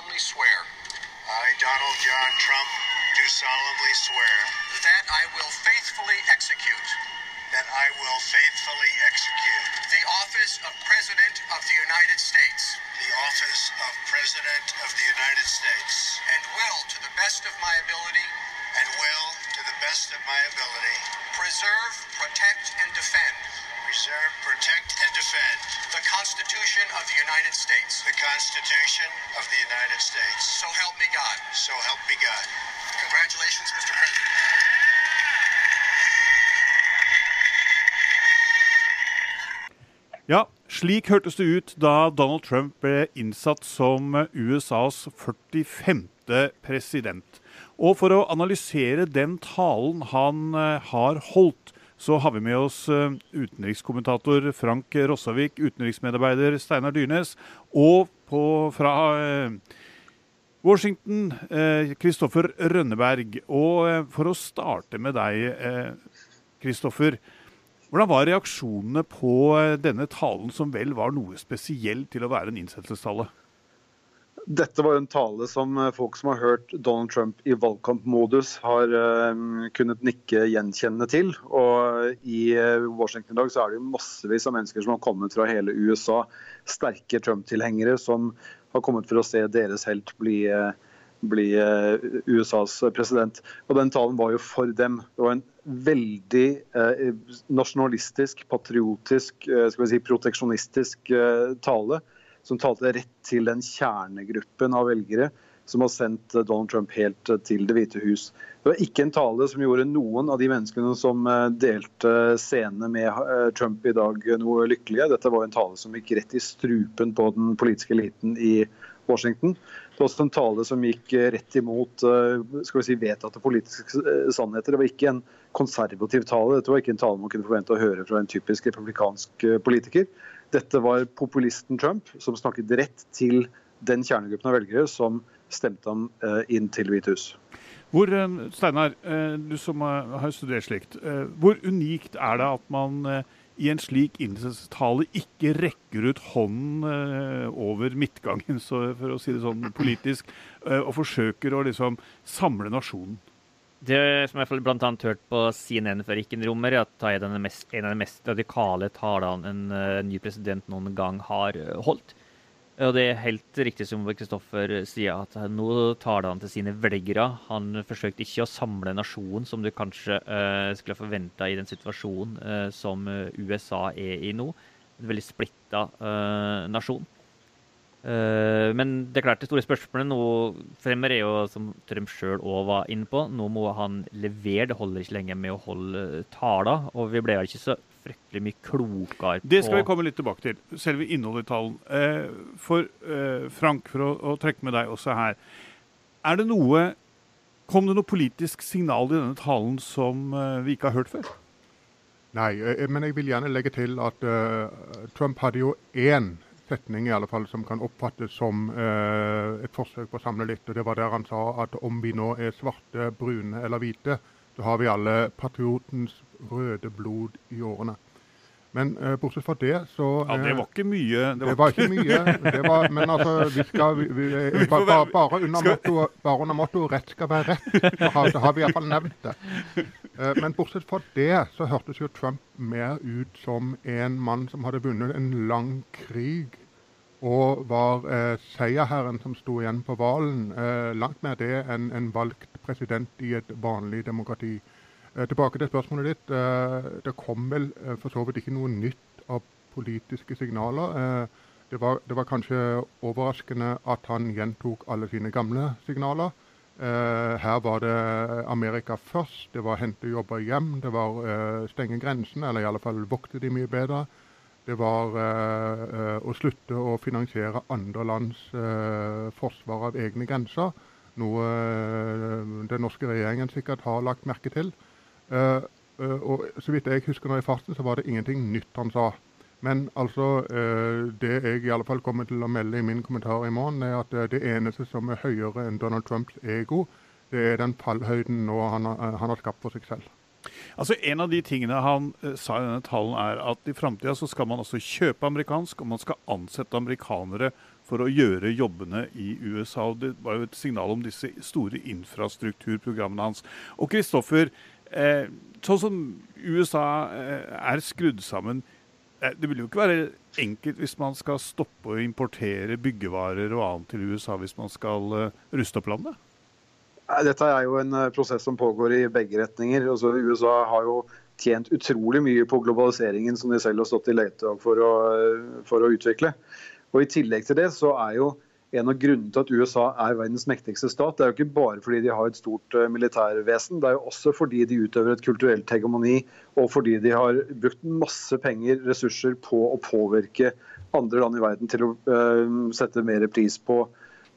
solemnly swear. I, Donald John Trump, do solemnly swear that I will faithfully execute that I will faithfully execute the office of President of the United States the office of President of the United States and will, to the best of my ability, and will, to the best of my ability, preserve, protect, and defend preserve, protect, and defend the Constitution of the United States. the Constitution of the United States. So help me God. So help me God. Congratulations, Mr. President. Ja, slik hørtes det ut da Donald Trump ble innsatt som USAs 45. president. Og for å analysere den talen han eh, har holdt, så har vi med oss eh, utenrikskommentator Frank Rossavik, utenriksmedarbeider Steinar Dyrnes, og på, fra eh, Washington, Kristoffer Rønneberg. Og for å starte med deg, Kristoffer. Hvordan var reaksjonene på denne talen, som vel var noe spesielt til å være en innsettelsestale? Dette var en tale som eh, folk som har hørt Donald Trump i valgkampmodus, har uh, kunnet nikke gjenkjennende til. Og I uh, Washington i dag så er det massevis av mennesker som har kommet fra hele USA. Sterke Trump-tilhengere som har kommet for å se deres helt bli, bli USAs president. Og Den talen var jo for dem. Det var en veldig nasjonalistisk, patriotisk, skal vi si, proteksjonistisk tale som talte rett til den kjernegruppen av velgere som har sendt eh, Donald Trump helt eh, til Det hvite hus. Det var ikke en tale som gjorde noen av de menneskene som eh, delte scene med Trump i dag, noe lykkelige. Dette var en tale som gikk rett i strupen på den politiske eliten i Washington. Det var også en tale som gikk rett imot skal vi si, vedtatte politiske sannheter. Det var ikke en konservativ tale. Dette var ikke en tale man kunne forvente å høre fra en typisk republikansk politiker. Dette var populisten Trump som snakket rett til den kjernegruppen av velgere som stemte ham eh, inn til Hvithus. Hvor, eh, Steinar, eh, du som har studert slikt, hvor unikt er det at man i en slik innsettelsestale ikke rekker ut hånden over midtgangen, for å si det sånn politisk, og forsøker å liksom samle nasjonen? Det som jeg blant annet hørt på CNN før gikk inn i rommet, er at det er en av de mest radikale talene en uh, ny president noen gang har uh, holdt. Og det er helt riktig som Kristoffer sier, at nå taler han til sine velgere. Han forsøkte ikke å samle nasjonen, som du kanskje uh, skulle forventa i den situasjonen som USA er i nå. En veldig splitta nasjon. Uh, men det er klart det store spørsmålet nå fremmer er jo, som Trump sjøl òg var inne på, nå må han levere. Det holder ikke lenger med å holde taler. Og vi ble vel ikke så fryktelig mye klokere på Det skal vi komme litt tilbake til. Selve innholdet i talen. Uh, for uh, Frank, for å, å, trekke med deg også her. Er det noe Kom det noe politisk signal i denne talen som vi ikke har hørt før? Nei, men jeg vil gjerne legge til at Trump hadde jo én setning i alle fall som kan oppfattes som eh, et forsøk på å samle litt. og Det var der han sa at om vi nå er svarte, brune eller hvite, så har vi alle patriotens røde blod i årene. Men eh, bortsett fra det, så Ja, Det var ikke mye. Det var, det var ikke mye. Var, men altså, vi skal vi, vi, ba, ba, bare, under motto, bare under motto 'rett skal være rett', så har, så har vi iallfall nevnt det. Uh, men bortsett fra det, så hørtes jo Trump mer ut som en mann som hadde vunnet en lang krig og var eh, seierherren som sto igjen på hvalen. Eh, langt mer det enn en valgt president i et vanlig demokrati. Eh, tilbake til spørsmålet ditt. Eh, det kom vel eh, for så vidt ikke noe nytt av politiske signaler. Eh, det var, det, var, kanskje overraskende at han gjentok alle sine gamle signaler. her var det Amerika først. Det var hente jobber hjem. Det var stenge grensene, eller i alle fall vokte de mye bedre. Det var eh, eh, å slutte å finansiere andre lands eh, forsvar av egne grenser. Noe den norske regjeringen sikkert har lagt merke til. og Så vidt jeg husker nå i farten, så var det ingenting nytt han sa. Men altså, det jeg i alle fall kommer til å melde i min kommentar i morgen, er at det eneste som er høyere enn Donald Trumps ego, det er den fallhøyden nå han, han har skapt for seg selv. Altså En av de tingene han uh, sa i denne talen, er at i framtida skal man også kjøpe amerikansk, og man skal ansette amerikanere for å gjøre jobbene i USA. og Det var jo et signal om disse store infrastrukturprogrammene hans. Og Kristoffer, eh, sånn som USA eh, er skrudd sammen, eh, det vil jo ikke være enkelt hvis man skal stoppe å importere byggevarer og annet til USA hvis man skal uh, ruste opp landet? Dette er jo en eh, prosess som pågår i begge retninger. Altså, USA har jo tjent utrolig mye på globaliseringen som de selv har stått i letedag for, for, å utvikle. Og I tillegg til det så er jo en av grunnene til at USA er verdens mektigste stat, det er jo ikke bare fordi de har et stort uh, militærvesen, det er jo også fordi de utøver et kulturelt hegemoni, og fordi de har brukt masse penger, ressurser, på å påvirke andre land i verden til å uh, sette mer pris på,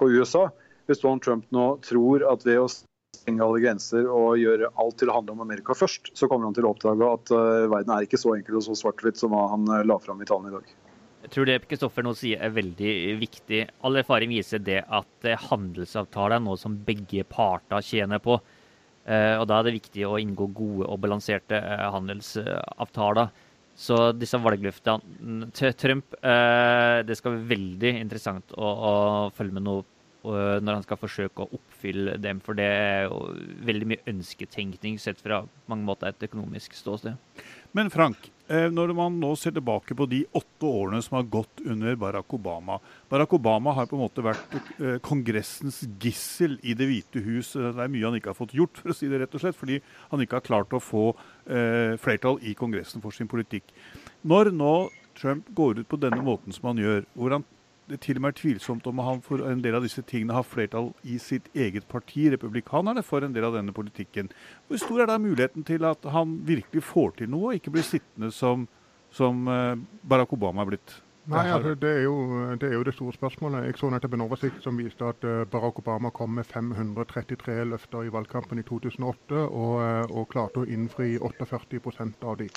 på USA hvis Donald Trump nå tror at ved å stenge alle grenser og gjøre alt til å handle om Amerika først, så kommer han til å oppdage at uh, verden er ikke så enkel og så svart-hvitt som han uh, la fram i talen i dag. Jeg tror det Kristoffer nå sier er veldig viktig. All erfaring viser det at uh, handelsavtaler er noe som begge parter tjener på. og Da er det viktig å inngå gode og balanserte handelsavtaler. Så disse valgløftene til Trump Det skal være veldig interessant å, å følge med noe når han skal forsøke å oppfylle dem. For det er jo veldig mye ønsketenkning sett fra mange måter et økonomisk ståsted. Men Frank, eh, når man nå ser tilbake på de åtte årene som har gått under Barack Obama Barack Obama har på en måte vært eh, kongressens gissel i Det hvite hus. Det er mye han ikke har fått gjort, for å si det rett og slett, fordi han ikke har klart å få eh, flertall i Kongressen for sin politikk. Når nå Trump går ut på denne måten som han gjør, hvor han det til og med er tvilsomt om han for en del av disse tingene har flertall i sitt eget parti, republikanerne, for en del av denne politikken. Hvor stor er da muligheten til at han virkelig får til noe, og ikke blir sittende som, som eh, Barack Obama er blitt? Nei, altså, det, er jo, det, er jo, det store spørsmålet. Jeg så nettopp en oversikt som viste at uh, Barack Obama kom med 533 løfter i valgkampen i 2008, og, uh, og klarte å innfri 48 av de.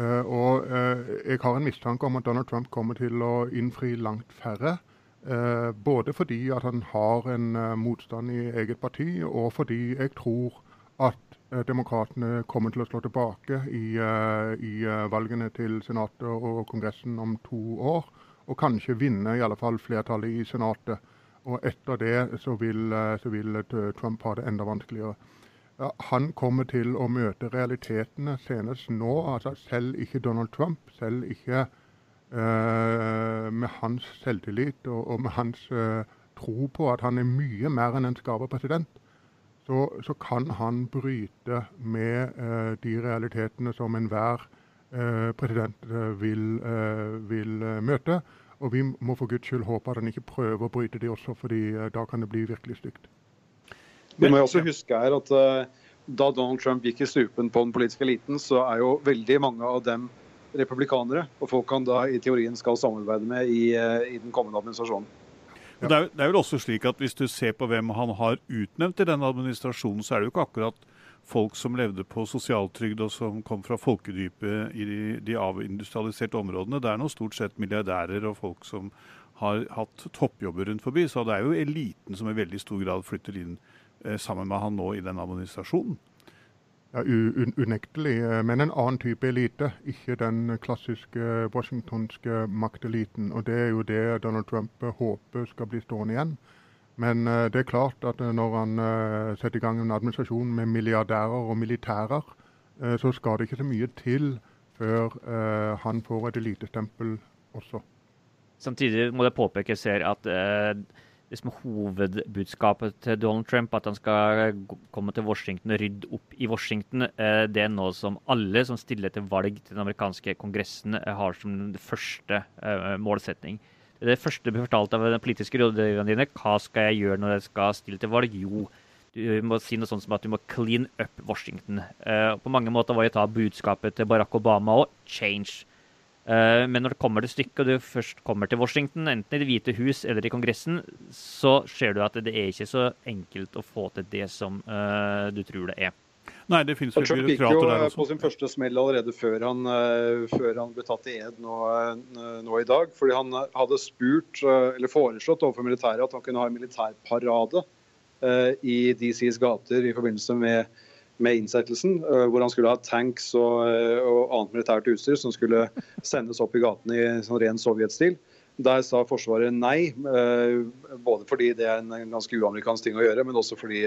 Uh, og uh, jeg har en mistanke om at Donald Trump kommer til å innfri langt færre. Uh, både fordi at han har en motstand i eget parti, og fordi jeg tror at demokratene kommer til å slå tilbake i, i valgene til Senatet og Kongressen om to år. Og kanskje vinne i alle fall flertallet i Senatet. Og etter det så vil, så vil Trump ha det enda vanskeligere ja, han kommer til å møte realitetene senest nå. altså Selv ikke Donald Trump, selv ikke uh, med hans selvtillit og, og med hans uh, tro på at han er mye mer enn en skarpe president, så, så, kan han bryte med uh, de realitetene som enhver president vil, vil møte. Og vi må for guds skyld håpe at han ikke prøver å bryte de også, fordi da kan det bli virkelig stygt. Det må jo også huske her at uh, Da Donald Trump gikk i stupen på den politiske eliten, så er jo veldig mange av dem republikanere. Og folk han da i teorien skal samarbeide med i, uh, i den kommende administrasjonen. Ja. Det, er, det, er, vel også slik at Hvis du ser på hvem han har utnevnt i denne administrasjonen, så er det jo ikke akkurat folk som levde på sosialtrygd og som kom fra folkedypet i de, de avindustrialiserte områdene. Det er nå stort sett milliardærer og folk som har hatt toppjobber rundt forbi. Så det er jo eliten som i veldig stor grad flytter inn Eh, sammen med han nå i den administrasjonen? Ja, Unektelig, eh, men en annen type elite. Ikke den klassiske washingtonske makteliten. Og Det er jo det Donald Trump håper skal bli stående igjen. Men eh, det er klart at når han setter i gang en administrasjon med milliardærer og militærer, så skal det ikke så mye til før han får et elitestempel også. Samtidig må det påpekes her at liksom hovedbudskapet til Donald Trump, at han skal komme til Washington og rydde opp i Washington, eh, det er noe som alle som stiller til valg til den amerikanske kongressen, eh, har som første eh, målsetning. Det første blir fortalt av den politiske rådgiverne dine. Hva skal jeg gjøre når jeg skal stille til valg? Jo, du må si noe sånt som at du må clean up Washington. På mange måter var jo ta budskapet til Barack Obama og change. Eh, men når det kommer til stykket, og du først kommer til Washington, enten i Det hvite hus eller i Kongressen, så ser du at det er ikke så enkelt å få til det som uh, du tror det er. Nei, det finnes Trump gikk jo eh, på sin første smell allerede før han, uh, før han ble tatt i ed nå, uh, nå, i dag. Fordi han hadde spurt, eller foreslått overfor militæret at han kunne ha en militærparade i DCs gater i forbindelse med med innsettelsen, eh, hvor han skulle ha tanks og, eh, og annet militært utstyr som skulle sendes opp i gatene i sånn ren sovjetstil. Der sa Forsvaret nei, eh, både fordi det er en ganske uamerikansk ting å gjøre, men også fordi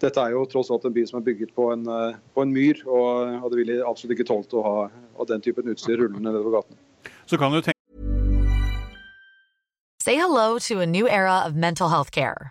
dette er jo tross alt en by som er bygget på en, på en myr, og, og det ville absolutt ikke tålt å ha, ha den typen utstyr rullende nedover gaten. Så kan du tenke Say hello to a new era of mental health care.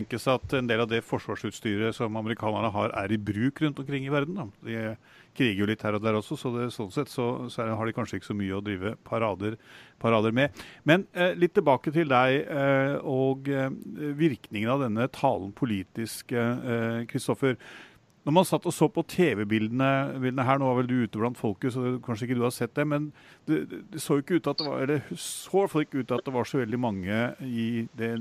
Tenkes at en del av det forsvarsutstyret som amerikanerne har, er i bruk rundt omkring i verden. Da. De kriger jo litt her og der også, så det, sånn sett så, så, har de kanskje ikke så mye å drive parader, parader med. Men eh, litt tilbake til deg eh, og eh, virkningen av denne talen politisk, Kristoffer. Når man satt og så på TV-bildene her, nå var vel du ute blant folket, så kanskje ikke du har sett det, men det, det så ikke ut at det var, eller så ikke ut at det var så veldig mange i det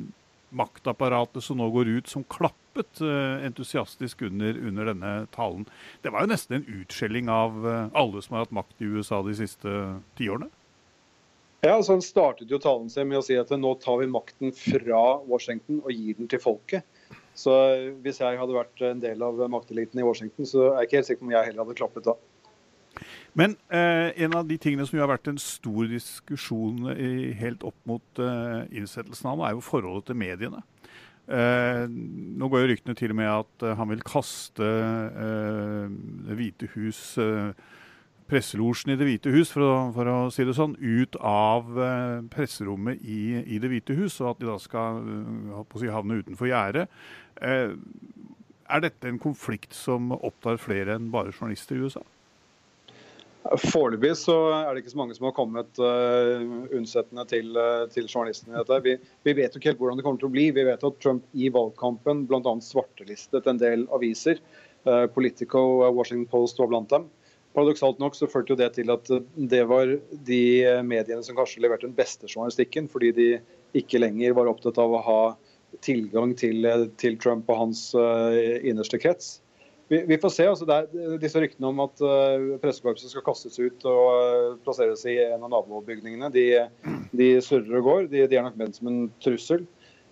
maktapparatet som nå går ut, som klappet uh, entusiastisk under, under, denne talen. Det var jo nesten en utskjelling av uh, alle som har hatt makt i USA de siste tiårene. Ja, altså Han startet jo talen sin med å si at nå tar vi makten fra Washington og gir den til folket. Så eh, Hvis jeg hadde vært en del av makteliten i Washington, så er jeg ikke helt sikker på om jeg heller hadde klappet da. Men eh, en av de tingene som har vært en stor diskusjon i, helt opp mot eh, innsettelsen av ham, er jo forholdet til mediene. Eh, nå går jo ryktene til og med at uh, han vil kaste uh, Det hvite hus, uh, presselosjen i Det hvite hus, for å, for å, si det sånn, ut av presserommet i, i, Det hvite hus, og at de da skal si, havne utenfor gjerdet. er dette en konflikt som opptar flere enn bare journalister i USA? Foreløpig så er det ikke så mange som har kommet uh, unnsettende til, uh, til journalistene. i dette. Vi, vi, vet jo ikke helt hvordan det kommer til å bli. Vi vet at Trump i valgkampen bl.a. svartelistet en del aviser. Uh, Politico og Washington Post var blant dem. Paradoksalt nok så førte jo det til at det var de mediene som kanskje leverte den beste journalistikken, fordi de ikke lenger var opptatt av å ha tilgang til, til Trump og hans innerste krets vi, vi, får se. altså det er Disse ryktene om at uh, pressekorpset skal kastes ut og uh, plasseres i en av nabobygningene, de, de surrer og går. De, de, er nok ment som en trussel.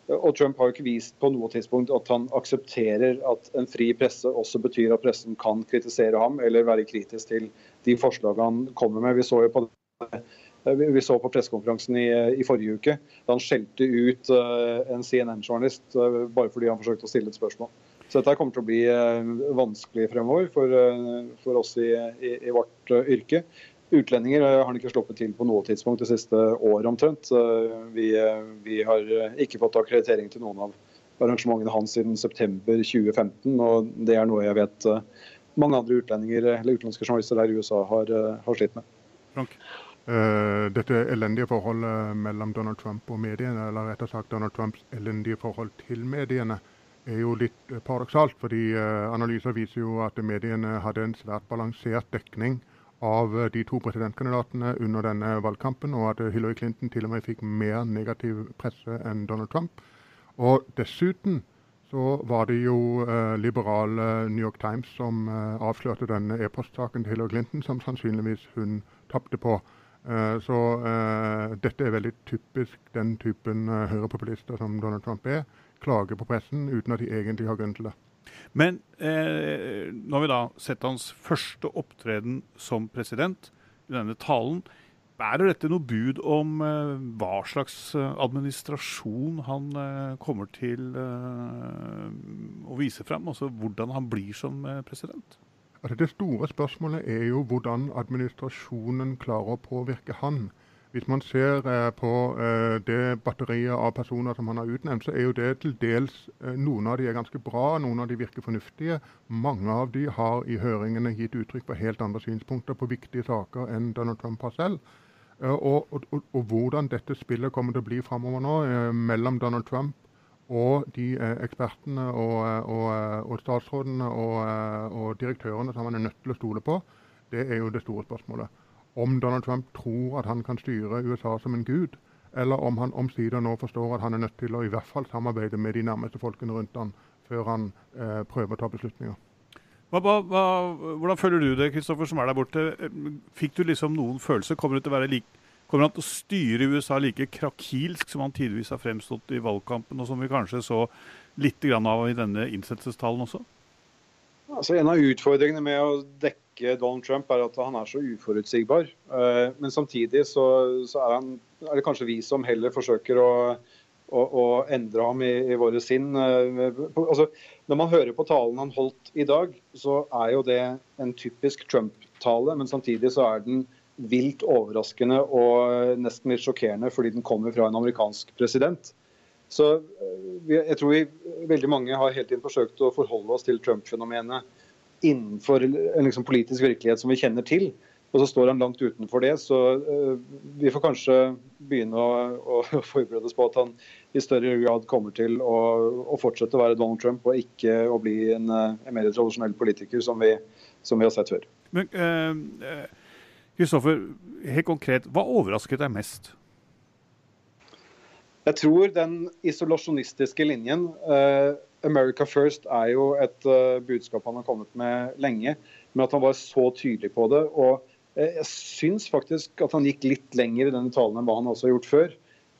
Og Trump har jo ikke vist på noe tidspunkt at han aksepterer at en fri presse også betyr at pressen kan kritisere ham eller være kritisk til de forslagene han kommer med. Vi så jo på, vi så på pressekonferansen i, i, forrige uke da han skjelte ut en CNN-journalist bare fordi han forsøkte å stille et spørsmål. Så dette kommer til å bli vanskelig fremover for, for oss i, i, i vårt yrke. Utlendinger har ikke sluppet til på noe tidspunkt det siste året omtrent. Vi, vi har ikke fått akkreditering til noen av arrangementene hans siden september 2015. og Det er noe jeg vet mange andre utlendinger eller utenlandske journalister der i USA har, har slitt med. Frank? Uh, dette elendige forholdet mellom Donald Trump og mediene, eller rett og slett Donald Trumps elendige forhold til mediene, er jo litt paradoksalt. fordi uh, Analyser viser jo at mediene hadde en svært balansert dekning av de to presidentkandidatene under denne valgkampen, og at Hillary Clinton til og med fikk mer negativ presse enn Donald Trump. Og dessuten så var det jo eh, liberale New York Times som eh, avslørte denne e-postsaken til Hillary Clinton, som sannsynligvis hun tapte på. Eh, så dette er veldig typisk den typen høyrepopulister som Donald Trump er. Klager på pressen uten at de egentlig har grunn til det. Men eh, når vi da setter hans første opptreden som president, i denne talen. Bærer dette noe bud om eh, hva slags eh, administrasjon han eh, kommer til eh, å vise frem? Altså hvordan han blir som eh, president? Altså, det store spørsmålet er jo hvordan administrasjonen klarer å påvirke han. Hvis man ser eh, på eh, det batteriet av personer som han har utnevnt, så er jo det til dels eh, Noen av de er ganske bra, noen av de virker fornuftige. Mange av de har i høringene gitt uttrykk for helt andre synspunkter på viktige saker enn Donald Trump har selv. Og, og, og, og hvordan dette spillet kommer til å bli framover nå, mellom Donald Trump og de ekspertene og, statsrådene og, direktørene som han er nødt til å stole på, det er jo det store spørsmålet om Donald Trump tror at han kan styre USA som en gud, eller om han omsider nå forstår at han er nødt til å i hvert fall samarbeide med de nærmeste folkene rundt han før han eh, prøver å ta beslutninger. Hva, hva, hvordan føler du det, Kristoffer, som er der borte? Fikk du liksom noen følelse? Kommer, like, kommer han til å styre USA like krakilsk som han tidvis har fremstått i valgkampen, og som vi kanskje så litt av i denne innsettelsestalen også? Altså, en av utfordringene med å dekke ikke Donald Trump, er at han er så uforutsigbar. Eh, men samtidig så, så er, han, er, det kanskje vi som heller forsøker å, å, å endre ham i, i våre sinn. Eh, altså, når man hører på talen han holdt i dag, så er jo det en typisk Trump-tale. Men samtidig så er den vilt overraskende og nesten litt sjokkerende fordi den kommer fra en amerikansk president. Så eh, jeg tror vi, veldig mange har hele tiden forsøkt å forholde oss til Trump-fenomenet innenfor en liksom politisk virkelighet som vi kjenner til. Og så står han langt utenfor det. Så uh, vi får kanskje begynne å, å, forberede oss på at han i større grad kommer til å, å fortsette å være Donald Trump, og ikke å bli en, eh, en mer tradisjonell politiker som vi, som vi, har sett før. Men Kristoffer, uh, helt konkret, hva overrasket deg mest? Jeg tror den isolasjonistiske linjen uh, America First er jo et uh, budskap han har kommet med lenge, men at han var så tydelig på det. og uh, Jeg syns faktisk at han gikk litt lenger i denne talen enn hva han også har gjort før.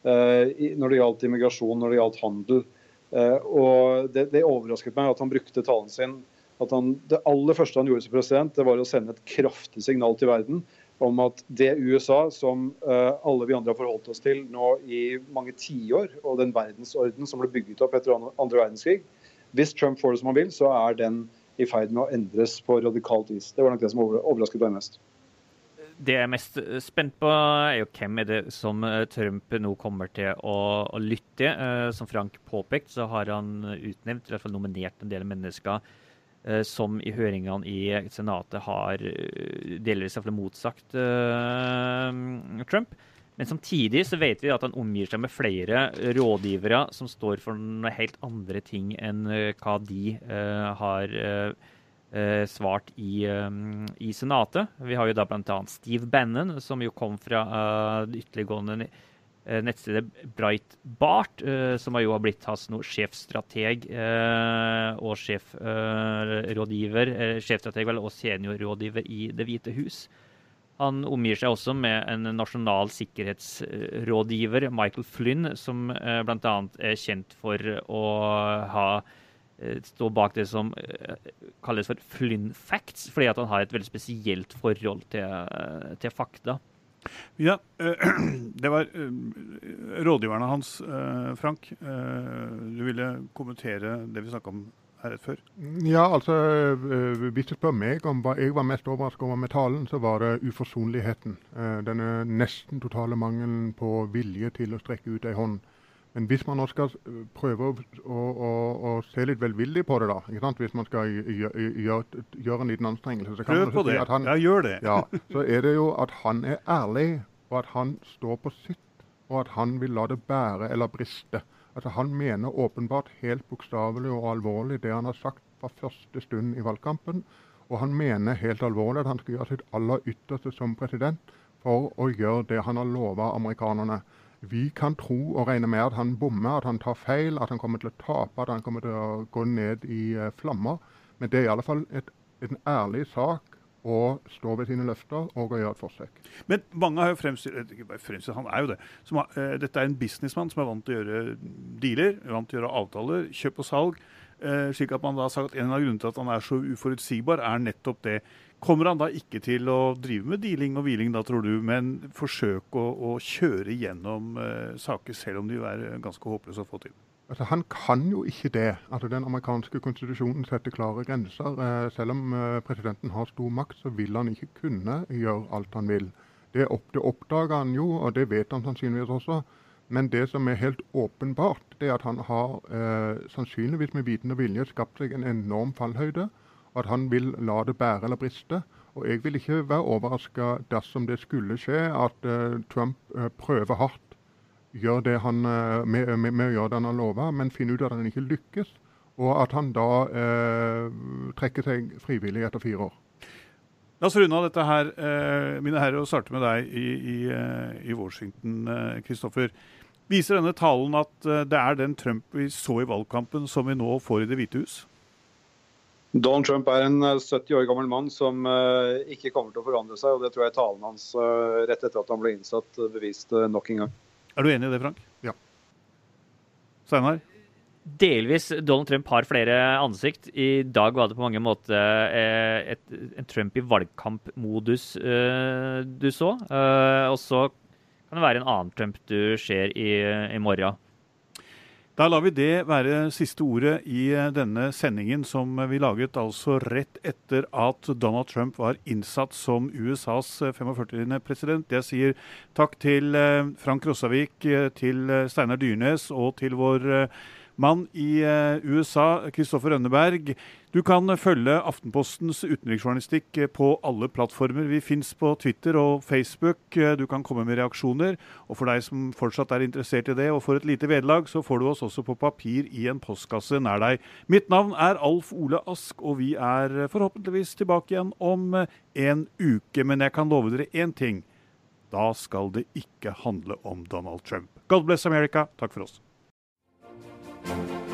Uh, når det gjaldt immigrasjon, når det gjaldt handel. og det, det, overrasket meg at han brukte talen sin at han, Det aller første han gjorde som president, det var å sende et kraftig signal til verden om at det USA som uh, alle vi andre har forholdt oss til nå i mange tiår, og den verdensorden som ble bygget opp etter andre verdenskrig Hvis Trump får det som han vil, så er den i ferd med å endres på radikalt vis. Det var nok det som overrasket meg mest. Det jeg er mest spent på, er jo hvem er det som eh, Trump nå kommer til å, å lytte. Som Frank påpekte, så har han utnevnt, i hvert fall nominert en del mennesker Eh, som i høringene i Senatet har eh, delvis motsagt uh, Trump. Men samtidig så vet vi at han omgir seg med flere rådgivere som står for noen helt andre ting enn hva de uh, har uh, svart i, i, Senatet. Vi har jo da bl.a. Steve Bannon, som jo kom fra det ytterliggående Eh, nettstedet Breitbart, eh, som jo har blitt hans nå sjefstrateg eh, og sjefrådgiver, sjefstrateg vel, og seniorrådgiver i Det hvite hus. Han omgir seg også med en nasjonal sikkerhetsrådgiver, Michael Flynn, som eh, bl.a. er kjent for å ha eh, stå bak det som eh, kalles for Flynn facts, fordi at han har et veldig spesielt forhold til, eh, til fakta. Ja, eh, det var eh, rådgiverne hans, eh, Frank. Du ville kommentere det vi snakka om her rett før? Ja, altså Hvis du spør meg om hva jeg var mest overrasket over med talen, så var det uforsonligheten. Denne nesten totale mangelen på vilje til å strekke ut ei hånd. Men hvis man nå skal øh, prøve å, å, å, å se litt velvillig på det, da, ikke sant? hvis man skal gjøre, gjør, gjør en liten anstrengelse så kan Prøv man på si det. at han, Ja, gjør det. ja, så er det jo at han er ærlig, og at han står på sitt, og at han vil la det bære eller briste. Altså Han mener åpenbart helt bokstavelig og alvorlig det han har sagt fra første stund i valgkampen. Og han mener helt alvorlig at han skal gjøre sitt aller ytterste som president for å gjøre det han har lova amerikanerne. Vi kan tro og regne med at han bommer, at han tar feil, at han kommer til å tape, at han kommer til å gå ned i eh, flammer. Men det er i alle fall et, en ærlig sak å stå ved sine løfter og å gjøre et forsøk. Men mange har jo fremstilt, eh, fremstilt han er jo det. Som eh, dette er en businessmann som er vant til å gjøre dealer, vant til å gjøre avtaler, kjøp og salg. Uh, slik at man da har sagt at En av grunnene til at han er så uforutsigbar, er nettopp det. Kommer han da ikke til å drive med dealing og hviling, da tror du, men forsøke å, å kjøre gjennom eh, saker, selv om de er ganske håpløse å få til? Altså, Han kan jo ikke det. Altså, Den amerikanske konstitusjonen setter klare grenser. Eh, selv om eh, presidenten har stor makt, så vil han ikke kunne gjøre alt han vil. Det, opp, det oppdager han jo, og det vet han sannsynligvis også. Men det som er helt åpenbart, det er at han har eh, sannsynligvis med viten og vilje skapt seg en enorm fallhøyde. At han vil la det bære eller briste. Og jeg vil ikke være overraska dersom det skulle skje at uh, Trump uh, prøver hardt gjør det han, uh, med, med, med å gjøre det han har lova, men finner ut at han ikke lykkes. Og at han da trekker seg frivillig etter fire år. La oss runde av dette her, mine herrer, og starte med deg i, i, i Washington, Kristoffer. Viser denne talen at det er den Trump vi så i valgkampen, som vi nå får i Det hvite hus? Donald Trump er en eh, 70 år gammel mann som eh, ikke kommer til å forandre seg. og Det tror jeg talen hans eh, rett etter at han ble innsatt, eh, beviste nok en gang. Er du enig i det, Frank? Ja. Steinar? Delvis. Donald Trump har flere ansikt. I dag var det på mange måter eh, et, en Trump i valgkampmodus eh, du så. Eh, og så kan det være en annen Trump du ser i, i morgen. Da lar vi det være siste ordet i eh, denne sendingen som vi laget altså rett etter at Donald Trump var innsatt som USAs 45. president. Jeg sier takk til eh, Frank Rossavik, eh, til eh, Steinar Dyrnes og til vår eh, mann i eh, USA, Kristoffer Rønneberg. Du kan følge Aftenpostens utenriksjournalistikk eh, på alle plattformer. Vi fins på Twitter og Facebook. Eh, Du kan komme med reaksjoner. Og for deg som fortsatt er interessert i det og får et lite vederlag, så får du oss også på papir i en postkasse nær deg. Mitt navn er Alf Ole Ask, og vi er eh, forhåpentligvis tilbake igjen om eh, en uke. Men jeg kan love dere én ting. Da skal det ikke handle om Donald Trump. God bless America. Takk for oss. thank you